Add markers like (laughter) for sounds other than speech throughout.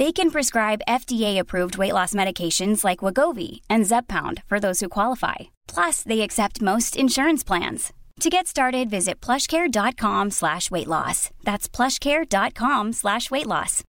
They can prescribe FDA-approved weight loss medications like Wagovi and Zepbound for those who qualify. Plus, they accept most insurance plans. To get started, visit plushcare.com slash weight loss. That's plushcare.com slash weight loss.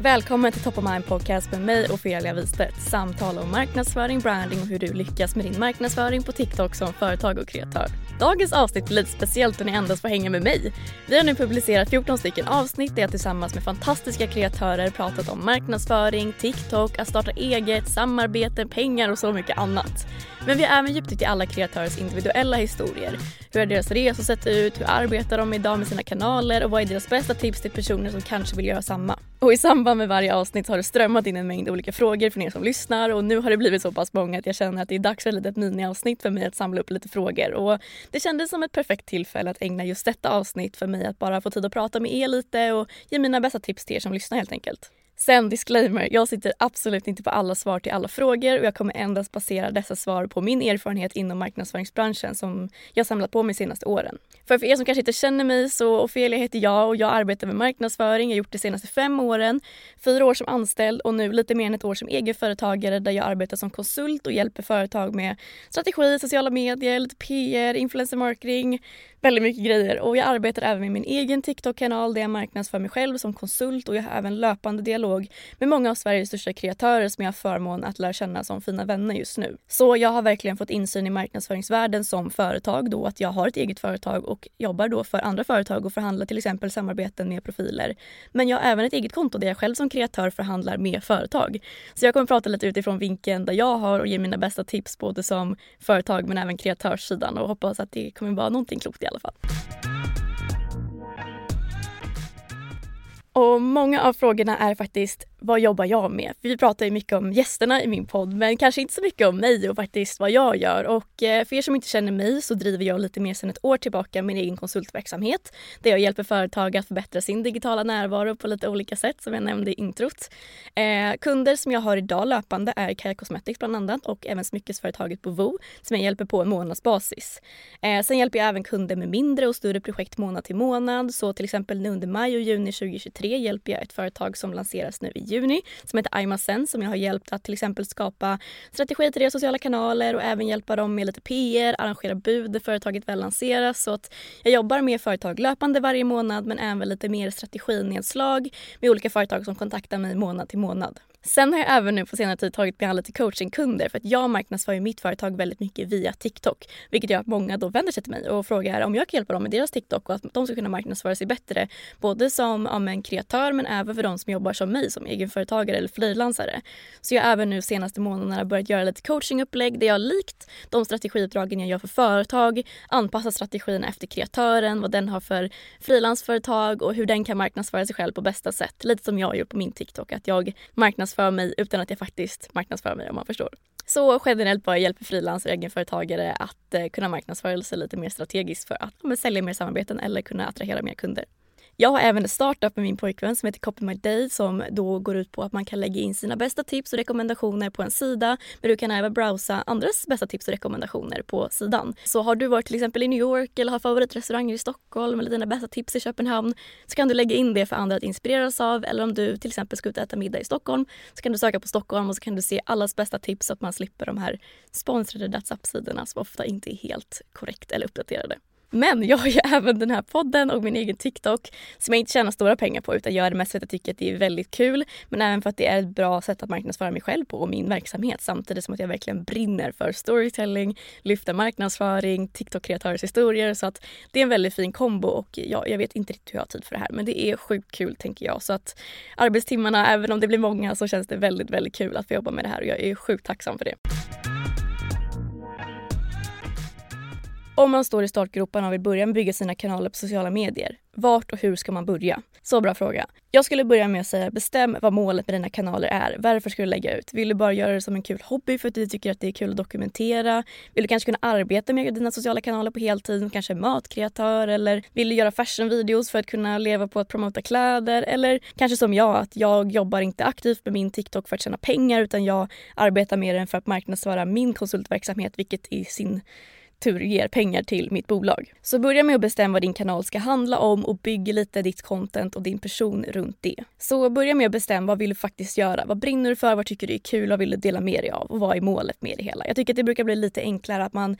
Välkommen till Top of Mind Podcast med mig Ofelia Wistedt. Samtal om marknadsföring, branding och hur du lyckas med din marknadsföring på TikTok som företag och kreatör. Dagens avsnitt blir lite speciellt då ni endast får hänga med mig. Vi har nu publicerat 14 stycken avsnitt där jag tillsammans med fantastiska kreatörer pratat om marknadsföring, TikTok, att starta eget, samarbete, pengar och så mycket annat. Men vi har även djupdykt i alla kreatörers individuella historier. Hur har deras resor sett ut? Hur arbetar de idag med sina kanaler? Och vad är deras bästa tips till personer som kanske vill göra samma? Och i samband med varje avsnitt har det strömmat in en mängd olika frågor från er som lyssnar och nu har det blivit så pass många att jag känner att det är dags för ett litet miniavsnitt för mig att samla upp lite frågor. Och det kändes som ett perfekt tillfälle att ägna just detta avsnitt för mig att bara få tid att prata med er lite och ge mina bästa tips till er som lyssnar helt enkelt. Sen disclaimer, jag sitter absolut inte på alla svar till alla frågor och jag kommer endast basera dessa svar på min erfarenhet inom marknadsföringsbranschen som jag samlat på mig de senaste åren. För, för er som kanske inte känner mig så Ofelia heter jag och jag arbetar med marknadsföring. Jag har gjort det senaste fem åren, fyra år som anställd och nu lite mer än ett år som egenföretagare där jag arbetar som konsult och hjälper företag med strategi, sociala medier, lite PR, influencer marketing, väldigt mycket grejer. Och jag arbetar även med min egen TikTok-kanal där jag marknadsför mig själv som konsult och jag har även löpande dialog med många av Sveriges största kreatörer som jag har förmån att lära känna som fina vänner just nu. Så jag har verkligen fått insyn i marknadsföringsvärlden som företag då att jag har ett eget företag och jobbar då för andra företag och förhandlar till exempel samarbeten med profiler. Men jag har även ett eget konto där jag själv som kreatör förhandlar med företag. Så jag kommer prata lite utifrån vinkeln där jag har och ge mina bästa tips både som företag men även kreatörssidan och hoppas att det kommer vara någonting klokt i alla fall. Och många av frågorna är faktiskt vad jobbar jag med? För vi pratar ju mycket om gästerna i min podd men kanske inte så mycket om mig och faktiskt vad jag gör. Och eh, för er som inte känner mig så driver jag lite mer sedan ett år tillbaka min egen konsultverksamhet där jag hjälper företag att förbättra sin digitala närvaro på lite olika sätt som jag nämnde i introt. Eh, kunder som jag har idag löpande är Kaja Cosmetics bland annat och även smyckesföretaget Bovo som jag hjälper på en månadsbasis. Eh, sen hjälper jag även kunder med mindre och större projekt månad till månad. Så till exempel nu under maj och juni 2023 hjälper jag ett företag som lanseras nu i juni som heter iMasen som jag har hjälpt att till exempel skapa strategier till deras sociala kanaler och även hjälpa dem med lite PR, arrangera bud där företaget väl lanseras. Så att jag jobbar med företag löpande varje månad men även lite mer strateginedslag med olika företag som kontaktar mig månad till månad. Sen har jag även nu på senare tid tagit mig an lite coachingkunder för att jag marknadsför ju mitt företag väldigt mycket via TikTok. Vilket gör att många då vänder sig till mig och frågar om jag kan hjälpa dem med deras TikTok och att de ska kunna marknadsföra sig bättre. Både som ja, men, kreatör men även för de som jobbar som mig som egenföretagare eller frilansare. Så jag har även nu senaste månaderna börjat göra lite coachingupplägg där jag likt de strategiuppdragen jag gör för företag anpassar strategin efter kreatören, vad den har för frilansföretag och hur den kan marknadsföra sig själv på bästa sätt. Lite som jag har gjort på min TikTok, att jag marknadsför mig utan att jag faktiskt marknadsför mig om man förstår. Så generellt bara hjälper frilansare och egenföretagare att eh, kunna marknadsföra sig lite mer strategiskt för att ja, sälja mer samarbeten eller kunna attrahera mer kunder. Jag har även en startup med min pojkvän som heter Copy My Day som då går ut på att man kan lägga in sina bästa tips och rekommendationer på en sida men du kan även browsa andras bästa tips och rekommendationer på sidan. Så har du varit till exempel i New York eller har favoritrestauranger i Stockholm eller dina bästa tips i Köpenhamn så kan du lägga in det för andra att inspireras av eller om du till exempel ska ut och äta middag i Stockholm så kan du söka på Stockholm och så kan du se allas bästa tips så att man slipper de här sponsrade WhatsApp-sidorna som ofta inte är helt korrekt eller uppdaterade. Men jag har ju (laughs) även den här podden och min egen TikTok som jag inte tjänar stora pengar på utan gör det mest för att jag tycker att det är väldigt kul men även för att det är ett bra sätt att marknadsföra mig själv på och min verksamhet samtidigt som att jag verkligen brinner för storytelling, lyfta marknadsföring, TikTok-kreatörers historier så att det är en väldigt fin kombo och ja, jag vet inte riktigt hur jag har tid för det här men det är sjukt kul tänker jag så att arbetstimmarna, även om det blir många så känns det väldigt, väldigt kul att få jobba med det här och jag är sjukt tacksam för det. Om man står i startgroparna och vill börja med bygga sina kanaler på sociala medier, vart och hur ska man börja? Så bra fråga. Jag skulle börja med att säga bestäm vad målet med dina kanaler är. Varför ska du lägga ut? Vill du bara göra det som en kul hobby för att du tycker att det är kul att dokumentera? Vill du kanske kunna arbeta med dina sociala kanaler på heltid, kanske matkreatör eller vill du göra fashionvideos för att kunna leva på att promota kläder? Eller kanske som jag, att jag jobbar inte aktivt med min TikTok för att tjäna pengar utan jag arbetar med den för att marknadsföra min konsultverksamhet vilket i sin tur ger pengar till mitt bolag. Så börja med att bestämma vad din kanal ska handla om och bygg lite ditt content och din person runt det. Så börja med att bestämma vad vill du faktiskt göra? Vad brinner du för? Vad tycker du är kul? Vad vill du dela med dig av? Och vad är målet med det hela? Jag tycker att det brukar bli lite enklare att man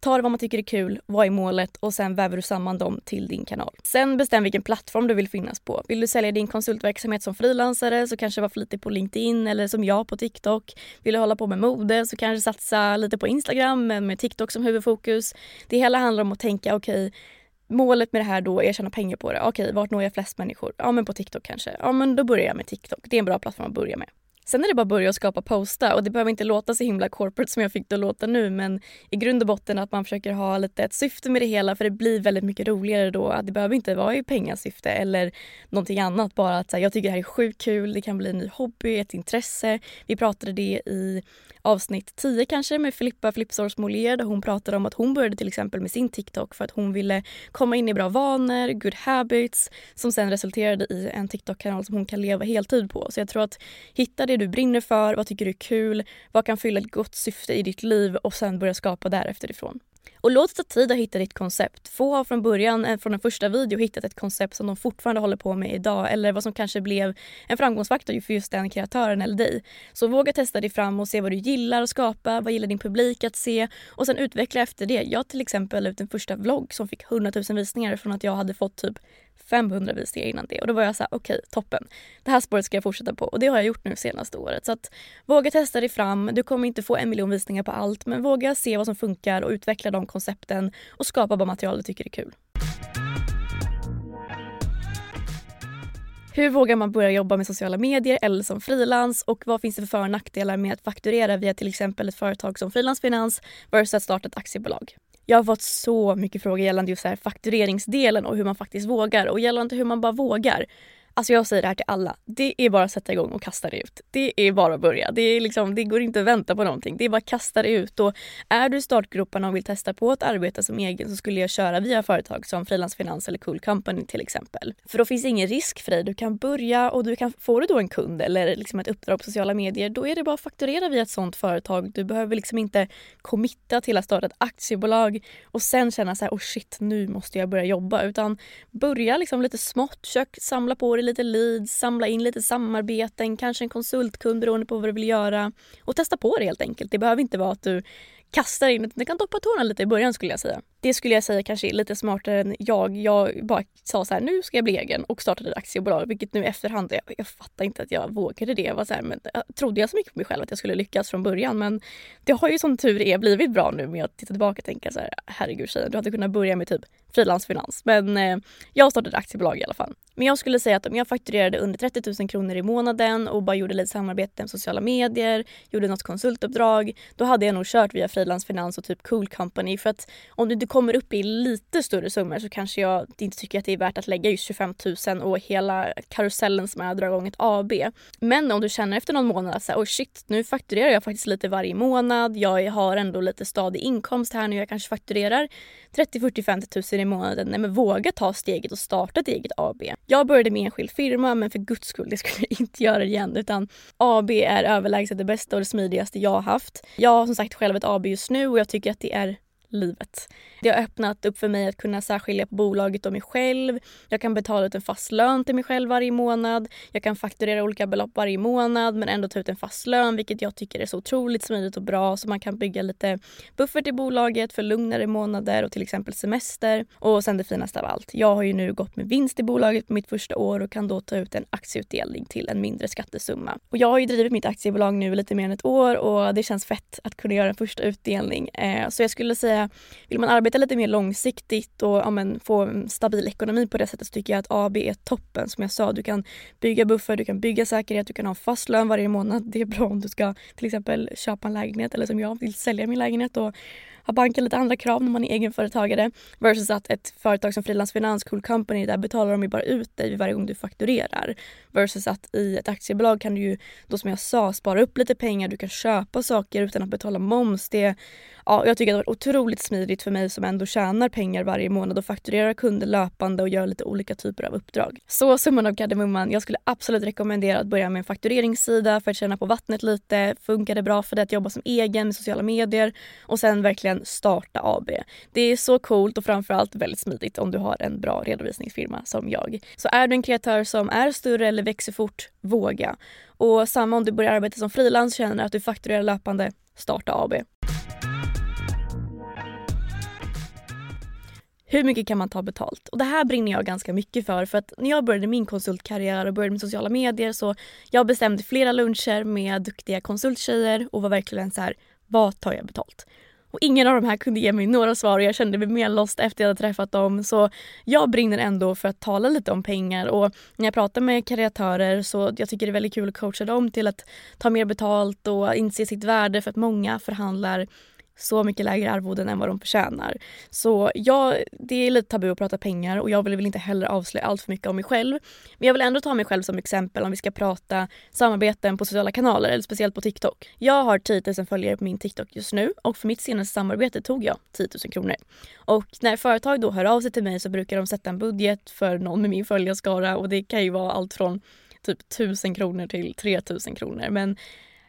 tar vad man tycker är kul, vad är målet och sen väver du samman dem till din kanal. Sen bestäm vilken plattform du vill finnas på. Vill du sälja din konsultverksamhet som frilansare så kanske var lite på LinkedIn eller som jag på TikTok. Vill du hålla på med mode så kanske satsa lite på Instagram men med TikTok som huvudfokus. Det hela handlar om att tänka okej okay, målet med det här då är att tjäna pengar på det. Okej, vart når jag flest människor? Ja, men på TikTok kanske. Ja, men då börjar jag med TikTok. Det är en bra plattform att börja med. Sen är det bara att börja skapa posta och det behöver inte låta så himla corporate som jag fick det att låta nu men i grund och botten att man försöker ha lite ett syfte med det hela för det blir väldigt mycket roligare då att det behöver inte vara i pengasyfte eller någonting annat bara att här, jag tycker det här är sjukt kul, det kan bli en ny hobby, ett intresse. Vi pratade det i avsnitt 10 kanske med Filippa Flipsors Molier där hon pratade om att hon började till exempel med sin TikTok för att hon ville komma in i bra vanor, good habits som sen resulterade i en TikTok-kanal som hon kan leva heltid på. Så jag tror att hitta det du brinner för, vad tycker du är kul, vad kan fylla ett gott syfte i ditt liv och sen börja skapa därefter ifrån. Och låt det ta tid att hitta ditt koncept. Få har från början, eh, från den första video, hittat ett koncept som de fortfarande håller på med idag eller vad som kanske blev en framgångsfaktor för just den kreatören eller dig. Så våga testa dig fram och se vad du gillar att skapa, vad gillar din publik att se och sen utveckla efter det. Jag till exempel la ut en första vlogg som fick 100 000 visningar från att jag hade fått typ 500 visningar innan det och då var jag så här: okej okay, toppen. Det här spåret ska jag fortsätta på och det har jag gjort nu senaste året. Så att våga testa dig fram. Du kommer inte få en miljon visningar på allt men våga se vad som funkar och utveckla de koncepten och skapa bara material du tycker är kul. Hur vågar man börja jobba med sociala medier eller som frilans och vad finns det för för och nackdelar med att fakturera via till exempel ett företag som Frilansfinans versus att starta ett aktiebolag? Jag har fått så mycket frågor gällande just här faktureringsdelen och hur man faktiskt vågar och gällande hur man bara vågar. Alltså jag säger det här till alla. Det är bara att sätta igång och kasta det ut. Det är bara att börja. Det, är liksom, det går inte att vänta på någonting. Det är bara att kasta det ut. Och är du i startgroparna och vill testa på att arbeta som egen så skulle jag köra via företag som Frilansfinans eller Cool Company till exempel. För då finns ingen risk för dig. Du kan börja och du kan, får du då en kund eller liksom ett uppdrag på sociala medier då är det bara att fakturera via ett sånt företag. Du behöver liksom inte committa till att starta ett aktiebolag och sen känna så här, oh shit nu måste jag börja jobba. Utan börja liksom lite smått, försök samla på dig lite leads, samla in lite samarbeten, kanske en konsultkund beroende på vad du vill göra och testa på det helt enkelt. Det behöver inte vara att du kastar in, det kan doppa tårna lite i början skulle jag säga. Det skulle jag säga kanske är lite smartare än jag. Jag bara sa så här, nu ska jag bli egen och startade ett aktiebolag vilket nu i efterhand, jag, jag fattar inte att jag vågade det. Jag var så här, men, jag trodde jag så mycket på mig själv att jag skulle lyckas från början men det har ju som tur är blivit bra nu med att titta tillbaka och tänka så här, herregud tjejen, du hade kunnat börja med typ frilansfinans men eh, jag startade ett aktiebolag i alla fall. Men jag skulle säga att om jag fakturerade under 30 000 kronor i månaden och bara gjorde lite samarbete med sociala medier, gjorde något konsultuppdrag, då hade jag nog kört via frilansfinans och typ Cool Company. För att om du inte kommer upp i lite större summor så kanske jag inte tycker att det är värt att lägga just 25 000 och hela karusellen som är att dra igång ett AB. Men om du känner efter någon månad att oh shit, nu fakturerar jag faktiskt lite varje månad. Jag har ändå lite stadig inkomst här nu. Jag kanske fakturerar 30, 40, 50 000 i månaden. Nej men våga ta steget och starta ett eget AB. Jag började med enskild firma men för guds skull, det skulle jag inte göra igen utan AB är överlägset det bästa och det smidigaste jag har haft. Jag har som sagt själv ett AB just nu och jag tycker att det är livet. Det har öppnat upp för mig att kunna särskilja på bolaget och mig själv. Jag kan betala ut en fast lön till mig själv varje månad. Jag kan fakturera olika belopp varje månad men ändå ta ut en fast lön vilket jag tycker är så otroligt smidigt och bra så man kan bygga lite buffert i bolaget för lugnare månader och till exempel semester. Och sen det finaste av allt. Jag har ju nu gått med vinst i bolaget på mitt första år och kan då ta ut en aktieutdelning till en mindre skattesumma. Och jag har ju drivit mitt aktiebolag nu lite mer än ett år och det känns fett att kunna göra en första utdelning. Eh, så jag skulle säga, vill man arbeta lite mer långsiktigt och ja, men, få en stabil ekonomi på det sättet så tycker jag att AB är toppen. Som jag sa, du kan bygga buffer, du kan bygga säkerhet, du kan ha fast lön varje månad. Det är bra om du ska till exempel köpa en lägenhet eller som jag vill sälja min lägenhet och har banken lite andra krav när man är egenföretagare versus att ett företag som Frilans Finans Cool Company där betalar de ju bara ut dig varje gång du fakturerar. Versus att i ett aktiebolag kan du ju då som jag sa spara upp lite pengar, du kan köpa saker utan att betala moms. Det, ja, jag tycker att det var otroligt smidigt för mig som ändå tjänar pengar varje månad och fakturerar kunder löpande och gör lite olika typer av uppdrag. Så summan av kardemumman, jag skulle absolut rekommendera att börja med en faktureringssida för att känna på vattnet lite. Funkar det bra för dig att jobba som egen med sociala medier? Och sen verkligen starta AB. Det är så coolt och framförallt väldigt smidigt om du har en bra redovisningsfirma som jag. Så är du en kreatör som är större eller växer fort, våga. Och samma om du börjar arbeta som frilans känner att du fakturerar löpande, starta AB. Hur mycket kan man ta betalt? Och Det här brinner jag ganska mycket för. För att När jag började min konsultkarriär och började med sociala medier så jag bestämde flera luncher med duktiga konsulttjejer och var verkligen så här, vad tar jag betalt? Och ingen av de här kunde ge mig några svar och jag kände mig mer lost efter jag hade träffat dem. Så jag brinner ändå för att tala lite om pengar och när jag pratar med kreatörer så jag tycker det är väldigt kul att coacha dem till att ta mer betalt och inse sitt värde för att många förhandlar så mycket lägre arvoden än vad de förtjänar. Så ja, det är lite tabu att prata pengar och jag vill väl inte heller avslöja allt för mycket om mig själv. Men jag vill ändå ta mig själv som exempel om vi ska prata samarbeten på sociala kanaler eller speciellt på TikTok. Jag har 10 000 följare på min TikTok just nu och för mitt senaste samarbete tog jag 10 000 kronor. Och när företag då hör av sig till mig så brukar de sätta en budget för någon med min följarskara och det kan ju vara allt från typ 1000 kronor till 3000 kronor. Men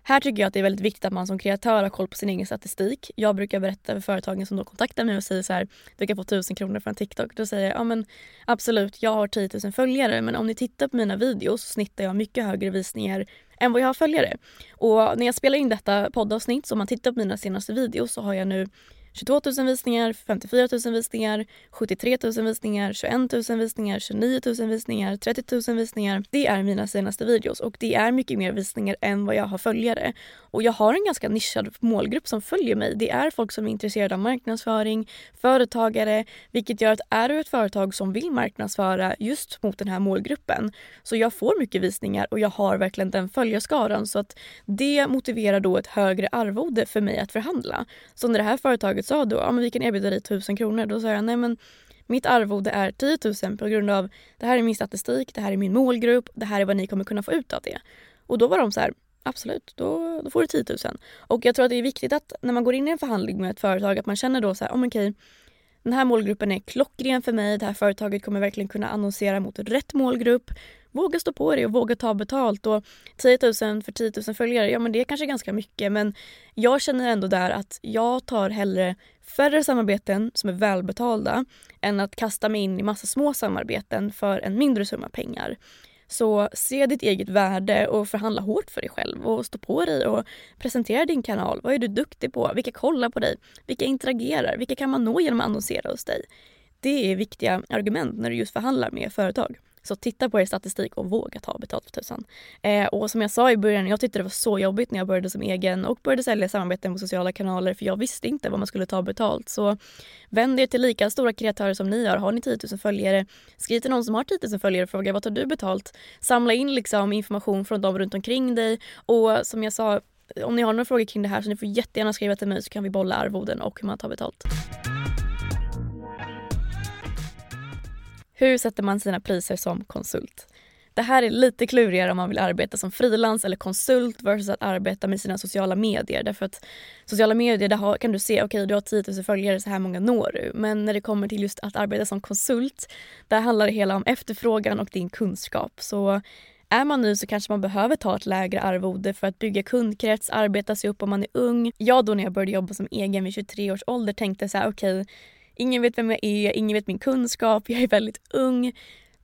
här tycker jag att det är väldigt viktigt att man som kreatör har koll på sin egen statistik. Jag brukar berätta för företagen som då kontaktar mig och säger så här, du kan få 1000 kronor från TikTok. Då säger jag, ja men absolut, jag har 10 000 följare men om ni tittar på mina videos så snittar jag mycket högre visningar än vad jag har följare. Och när jag spelar in detta poddavsnitt, så om man tittar på mina senaste videos så har jag nu 22 000 visningar, 54 000 visningar, 73 000 visningar, 21 000 visningar, 29 000 visningar, 30 000 visningar. Det är mina senaste videos och det är mycket mer visningar än vad jag har följare. Och jag har en ganska nischad målgrupp som följer mig. Det är folk som är intresserade av marknadsföring, företagare, vilket gör att är du ett företag som vill marknadsföra just mot den här målgruppen så jag får mycket visningar och jag har verkligen den följarskaran så att det motiverar då ett högre arvode för mig att förhandla. Så när det här företaget sa då ja, men vi kan erbjuda dig 1000 kronor, då sa jag nej men mitt arvode är 10 000 på grund av det här är min statistik, det här är min målgrupp, det här är vad ni kommer kunna få ut av det. Och då var de så här, absolut, då, då får du 10 000. Och jag tror att det är viktigt att när man går in i en förhandling med ett företag att man känner då så här, oh, okej, den här målgruppen är klockren för mig, det här företaget kommer verkligen kunna annonsera mot rätt målgrupp. Våga stå på dig och våga ta betalt. Och 10 000 för 10 000 följare, ja men det är kanske ganska mycket men jag känner ändå där att jag tar hellre färre samarbeten som är välbetalda än att kasta mig in i massa små samarbeten för en mindre summa pengar. Så se ditt eget värde och förhandla hårt för dig själv och stå på dig och presentera din kanal. Vad är du duktig på? Vilka kollar på dig? Vilka interagerar? Vilka kan man nå genom att annonsera hos dig? Det är viktiga argument när du just förhandlar med företag. Så titta på er statistik och våga ta betalt för tusan. Eh, och som jag sa i början, jag tyckte det var så jobbigt när jag började som egen och började sälja samarbeten på sociala kanaler för jag visste inte vad man skulle ta betalt. Så vänd er till lika stora kreatörer som ni har. Har ni 10 000 följare, skriv till någon som har 10 000 följare och fråga vad tar du betalt? Samla in liksom information från dem runt omkring dig och som jag sa om ni har några frågor kring det här så ni får jättegärna skriva till mig så kan vi bolla arvoden och hur man tar betalt. Hur sätter man sina priser som konsult? Det här är lite klurigare om man vill arbeta som frilans eller konsult versus att arbeta med sina sociala medier. Därför att sociala medier, där kan du se, okej okay, du har 10 000 följare, så här många når du. Men när det kommer till just att arbeta som konsult, där handlar det hela om efterfrågan och din kunskap. Så är man ny så kanske man behöver ta ett lägre arvode för att bygga kundkrets, arbeta sig upp om man är ung. Jag då när jag började jobba som egen vid 23 års ålder tänkte så här okej, okay, ingen vet vem jag är, ingen vet min kunskap, jag är väldigt ung.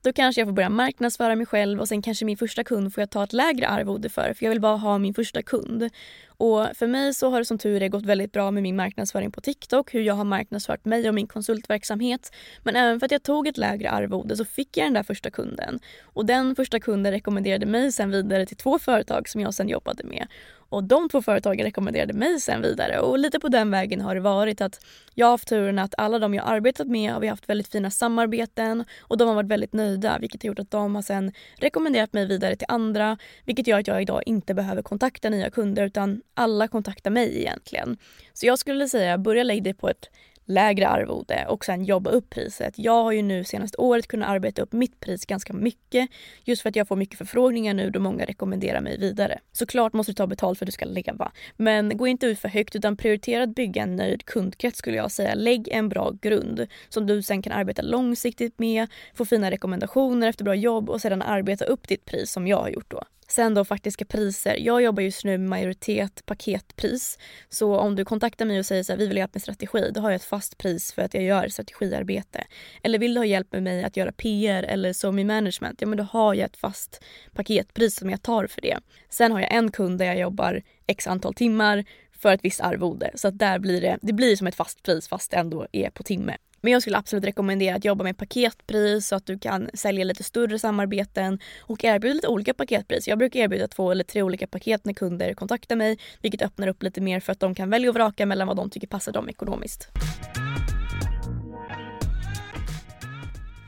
Då kanske jag får börja marknadsföra mig själv och sen kanske min första kund får jag ta ett lägre arvode för för jag vill bara ha min första kund. Och för mig så har det som tur är gått väldigt bra med min marknadsföring på TikTok, hur jag har marknadsfört mig och min konsultverksamhet. Men även för att jag tog ett lägre arvode så fick jag den där första kunden. Och den första kunden rekommenderade mig sen vidare till två företag som jag sen jobbade med. Och de två företagen rekommenderade mig sen vidare och lite på den vägen har det varit att jag har haft turen att alla de jag arbetat med har vi haft väldigt fina samarbeten och de har varit väldigt nöjda vilket har gjort att de har sen rekommenderat mig vidare till andra vilket gör att jag idag inte behöver kontakta nya kunder utan alla kontaktar mig egentligen. Så jag skulle säga börja lägga dig på ett lägre arvode och sen jobba upp priset. Jag har ju nu senaste året kunnat arbeta upp mitt pris ganska mycket just för att jag får mycket förfrågningar nu då många rekommenderar mig vidare. Såklart måste du ta betalt för att du ska leva, men gå inte ut för högt utan prioritera att bygga en nöjd kundkrets skulle jag säga. Lägg en bra grund som du sen kan arbeta långsiktigt med, få fina rekommendationer efter bra jobb och sedan arbeta upp ditt pris som jag har gjort då. Sen då faktiska priser. Jag jobbar just nu med majoritet paketpris. Så om du kontaktar mig och säger så här, vi vill ha hjälp med strategi, då har jag ett fast pris för att jag gör strategiarbete. Eller vill du ha hjälp med mig att göra PR eller som i management, ja men då har jag ett fast paketpris som jag tar för det. Sen har jag en kund där jag jobbar x antal timmar för ett visst arvode. Så att där blir det, det blir som ett fast pris fast det ändå är på timme. Men jag skulle absolut rekommendera att jobba med paketpris så att du kan sälja lite större samarbeten och erbjuda lite olika paketpris. Jag brukar erbjuda två eller tre olika paket när kunder kontaktar mig vilket öppnar upp lite mer för att de kan välja och vraka mellan vad de tycker passar dem ekonomiskt.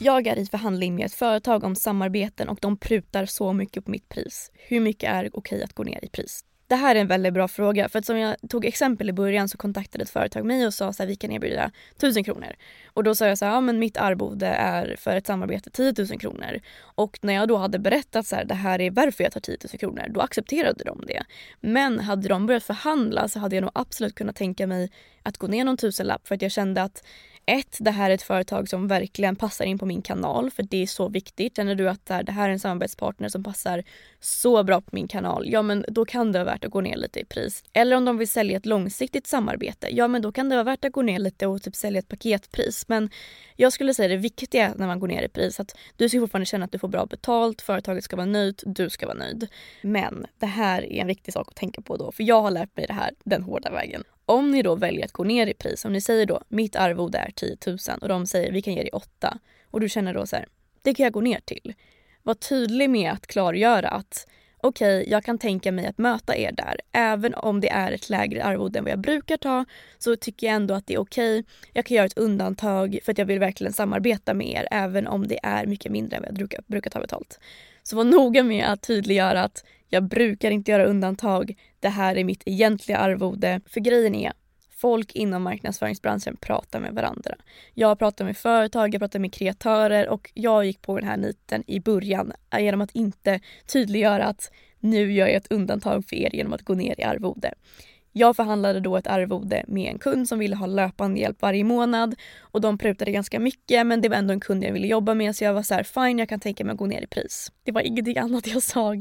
Jag är i förhandling med ett företag om samarbeten och de prutar så mycket på mitt pris. Hur mycket är okej att gå ner i pris? Det här är en väldigt bra fråga för att som jag tog exempel i början så kontaktade ett företag mig och sa att vi kan erbjuda 1000 kronor. Och då sa jag så här, ja men mitt arvode är för ett samarbete 10 000 kronor. Och när jag då hade berättat så här, det här är varför jag tar 10 000 kronor, då accepterade de det. Men hade de börjat förhandla så hade jag nog absolut kunnat tänka mig att gå ner någon tusenlapp för att jag kände att ett, det här är ett företag som verkligen passar in på min kanal för det är så viktigt. Känner du att det här är en samarbetspartner som passar så bra på min kanal, ja men då kan det vara värt att gå ner lite i pris. Eller om de vill sälja ett långsiktigt samarbete, ja men då kan det vara värt att gå ner lite och typ sälja ett paketpris. Men jag skulle säga det viktiga när man går ner i pris att du ska fortfarande känna att du får bra betalt, företaget ska vara nöjt, du ska vara nöjd. Men det här är en viktig sak att tänka på då för jag har lärt mig det här den hårda vägen. Om ni då väljer att gå ner i pris, om ni säger då mitt arvode är 10 000 och de säger vi kan ge dig 8 och du känner då så här, det kan jag gå ner till. Var tydlig med att klargöra att okej, okay, jag kan tänka mig att möta er där. Även om det är ett lägre arvode än vad jag brukar ta så tycker jag ändå att det är okej. Okay. Jag kan göra ett undantag för att jag vill verkligen samarbeta med er även om det är mycket mindre än vad jag brukar, brukar ta betalt. Så var (laughs) noga med att tydliggöra att jag brukar inte göra undantag. Det här är mitt egentliga arvode. För grejen är, folk inom marknadsföringsbranschen pratar med varandra. Jag pratar med företag, jag pratar med kreatörer och jag gick på den här niten i början eh, genom att inte tydliggöra att nu gör jag ett undantag för er genom att gå ner i arvode. Jag förhandlade då ett arvode med en kund som ville ha löpande hjälp varje månad och de prutade ganska mycket men det var ändå en kund jag ville jobba med så jag var så här, fine jag kan tänka mig att gå ner i pris. Det var ingenting (laughs) annat jag sa.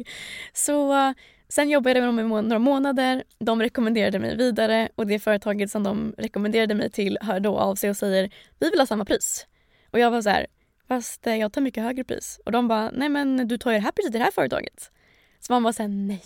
Så eh, sen jobbade jag med dem i några månader. De rekommenderade mig vidare och det företaget som de rekommenderade mig till hör då av sig och säger vi vill ha samma pris. Och jag var så här, fast eh, jag tar mycket högre pris. Och de bara, nej men du tar ju det här priset i det här företaget. Så man bara såhär nej.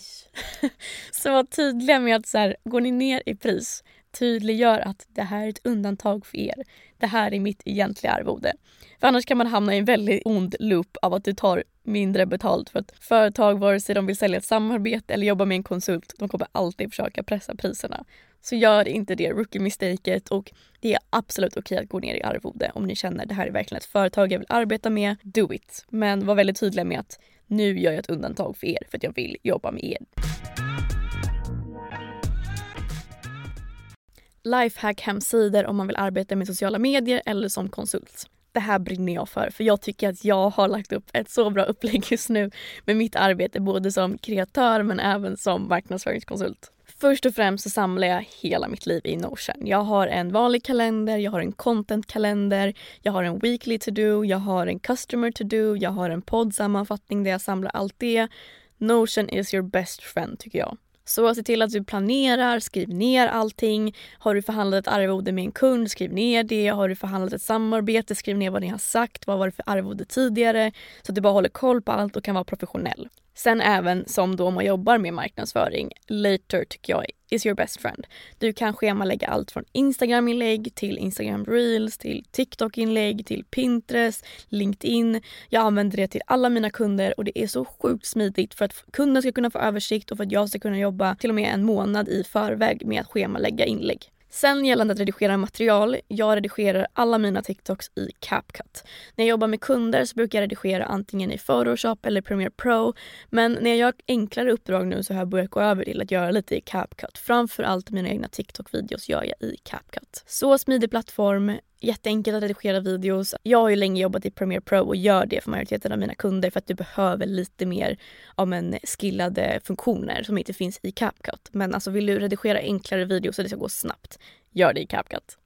(laughs) så var tydliga med att så här, går ni ner i pris Tydliggör att det här är ett undantag för er. Det här är mitt egentliga arvode. För annars kan man hamna i en väldigt ond loop av att du tar mindre betalt för att företag, vare sig de vill sälja ett samarbete eller jobba med en konsult, de kommer alltid försöka pressa priserna. Så gör inte det rookie-mistaket och det är absolut okej att gå ner i arvode om ni känner det här är verkligen ett företag jag vill arbeta med, do it. Men var väldigt tydliga med att nu gör jag ett undantag för er för att jag vill jobba med er. Lifehack-hemsidor om man vill arbeta med sociala medier eller som konsult. Det här brinner jag för, för jag tycker att jag har lagt upp ett så bra upplägg just nu med mitt arbete både som kreatör men även som marknadsföringskonsult. Först och främst så samlar jag hela mitt liv i Notion. Jag har en vanlig kalender, jag har en content-kalender, jag har en weekly to-do, jag har en customer to-do, jag har en poddsammanfattning där jag samlar allt det. Notion is your best friend tycker jag. Så se till att du planerar, skriv ner allting. Har du förhandlat ett arvode med en kund, skriv ner det. Har du förhandlat ett samarbete, skriv ner vad ni har sagt. Vad var det för arvode tidigare? Så att du bara håller koll på allt och kan vara professionell. Sen även som då man jobbar med marknadsföring, later tycker jag is your best friend. Du kan schemalägga allt från Instagram-inlägg till Instagram Reels, till TikTok-inlägg, till Pinterest, LinkedIn. Jag använder det till alla mina kunder och det är så sjukt smidigt för att kunden ska kunna få översikt och för att jag ska kunna jobba till och med en månad i förväg med att schemalägga inlägg. Sen gällande att redigera material, jag redigerar alla mina TikToks i CapCut. När jag jobbar med kunder så brukar jag redigera antingen i Photoshop eller Premiere Pro. Men när jag gör enklare uppdrag nu så har jag börjat gå över till att göra lite i CapCut. Framförallt mina egna TikTok-videos gör jag i CapCut. Så smidig plattform, jätteenkelt att redigera videos. Jag har ju länge jobbat i Premiere Pro och gör det för majoriteten av mina kunder för att du behöver lite mer ja, men, skillade funktioner som inte finns i CapCut. Men alltså vill du redigera enklare videos så det ska gå snabbt, gör det i CapCut.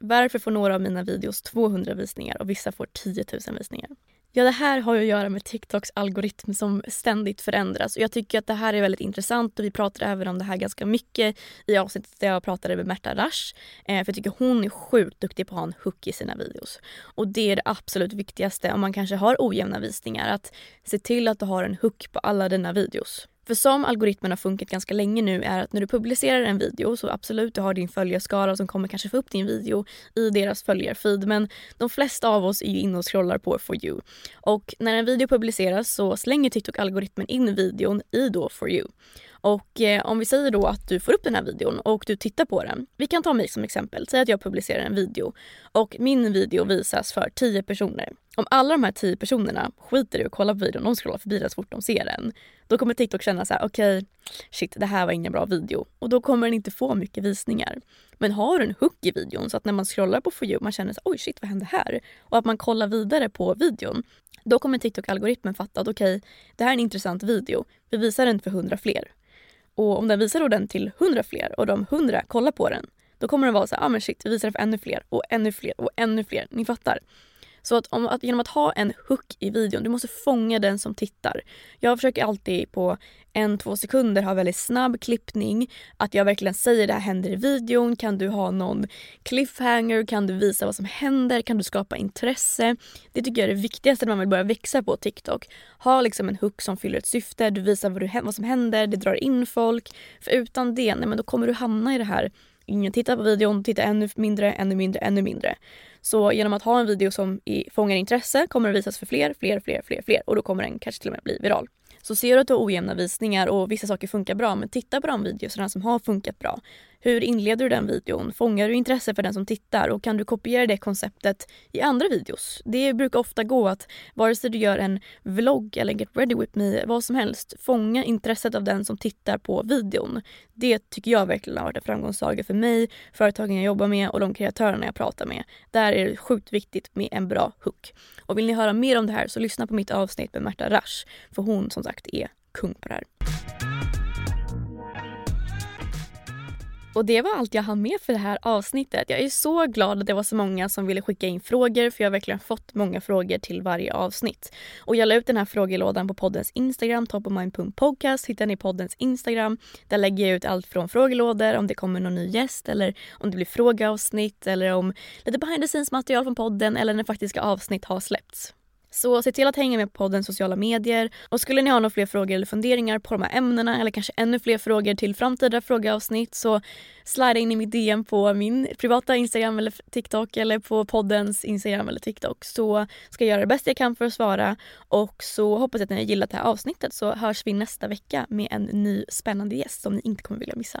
Varför får några av mina videos 200 visningar och vissa får 10 000 visningar? Ja, det här har ju att göra med TikToks algoritm som ständigt förändras. Och jag tycker att det här är väldigt intressant och vi pratade även om det här ganska mycket i avsnittet där jag pratade med Märta Rasch. Eh, för jag tycker hon är sjukt duktig på att ha en hook i sina videos. Och det är det absolut viktigaste om man kanske har ojämna visningar. Att se till att du har en hook på alla dina videos. För som algoritmen har funkat ganska länge nu är att när du publicerar en video så absolut du har din följarskara som kommer kanske få upp din video i deras följarfeed men de flesta av oss är ju inne och scrollar på For You. Och när en video publiceras så slänger TikTok-algoritmen in videon i då For You. Och eh, om vi säger då att du får upp den här videon och du tittar på den. Vi kan ta mig som exempel. Säg att jag publicerar en video och min video visas för 10 personer. Om alla de här 10 personerna skiter i att kolla på videon, de scrollar förbi den så fort de ser den. Då kommer TikTok känna så här: okej, okay, shit det här var ingen bra video. Och då kommer den inte få mycket visningar. Men har du en hook i videon så att när man scrollar på For You man känner så oj shit vad hände här? Och att man kollar vidare på videon. Då kommer TikTok-algoritmen fatta att okej, okay, det här är en intressant video. Vi visar den för 100 fler. Och om den visar då den till 100 fler och de 100 kollar på den, då kommer den vara så här, ah men shit, vi visar den för ännu fler och ännu fler och ännu fler. Ni fattar. Så att, om, att genom att ha en hook i videon, du måste fånga den som tittar. Jag försöker alltid på en, två sekunder ha väldigt snabb klippning. Att jag verkligen säger det här händer i videon. Kan du ha någon cliffhanger? Kan du visa vad som händer? Kan du skapa intresse? Det tycker jag är det viktigaste när man vill börja växa på TikTok. Ha liksom en hook som fyller ett syfte. Du visar vad, du, vad som händer. Det drar in folk. För utan det, nej, men då kommer du hamna i det här ingen tittar på videon, tittar ännu mindre, ännu mindre, ännu mindre. Så genom att ha en video som fångar intresse kommer den visas för fler, fler, fler, fler, fler och då kommer den kanske till och med bli viral. Så ser du att du har ojämna visningar och vissa saker funkar bra men titta på de videorna som har funkat bra. Hur inleder du den videon? Fångar du intresse för den som tittar? Och kan du kopiera det konceptet i andra videos? Det brukar ofta gå att vare sig du gör en vlogg eller get ready with me, vad som helst, fånga intresset av den som tittar på videon. Det tycker jag verkligen har varit en framgångssaga för mig, företagen jag jobbar med och de kreatörerna jag pratar med. Där är det sjukt viktigt med en bra hook. Och vill ni höra mer om det här så lyssna på mitt avsnitt med Märta Rasch, för hon som sagt är kung på det här. Och det var allt jag hann med för det här avsnittet. Jag är så glad att det var så många som ville skicka in frågor för jag har verkligen fått många frågor till varje avsnitt. Och jag la ut den här frågelådan på poddens Instagram, topofmind.podcast hittar ni poddens Instagram. Där lägger jag ut allt från frågelådor, om det kommer någon ny gäst eller om det blir frågeavsnitt eller om lite behind the scenes material från podden eller när faktiska avsnitt har släppts. Så se till att hänga med på poddens sociala medier och skulle ni ha några fler frågor eller funderingar på de här ämnena eller kanske ännu fler frågor till framtida frågeavsnitt så slida in i mitt DM på min privata Instagram eller TikTok eller på poddens Instagram eller TikTok så ska jag göra det bästa jag kan för att svara och så hoppas jag att ni har gillat det här avsnittet så hörs vi nästa vecka med en ny spännande gäst som ni inte kommer vilja missa.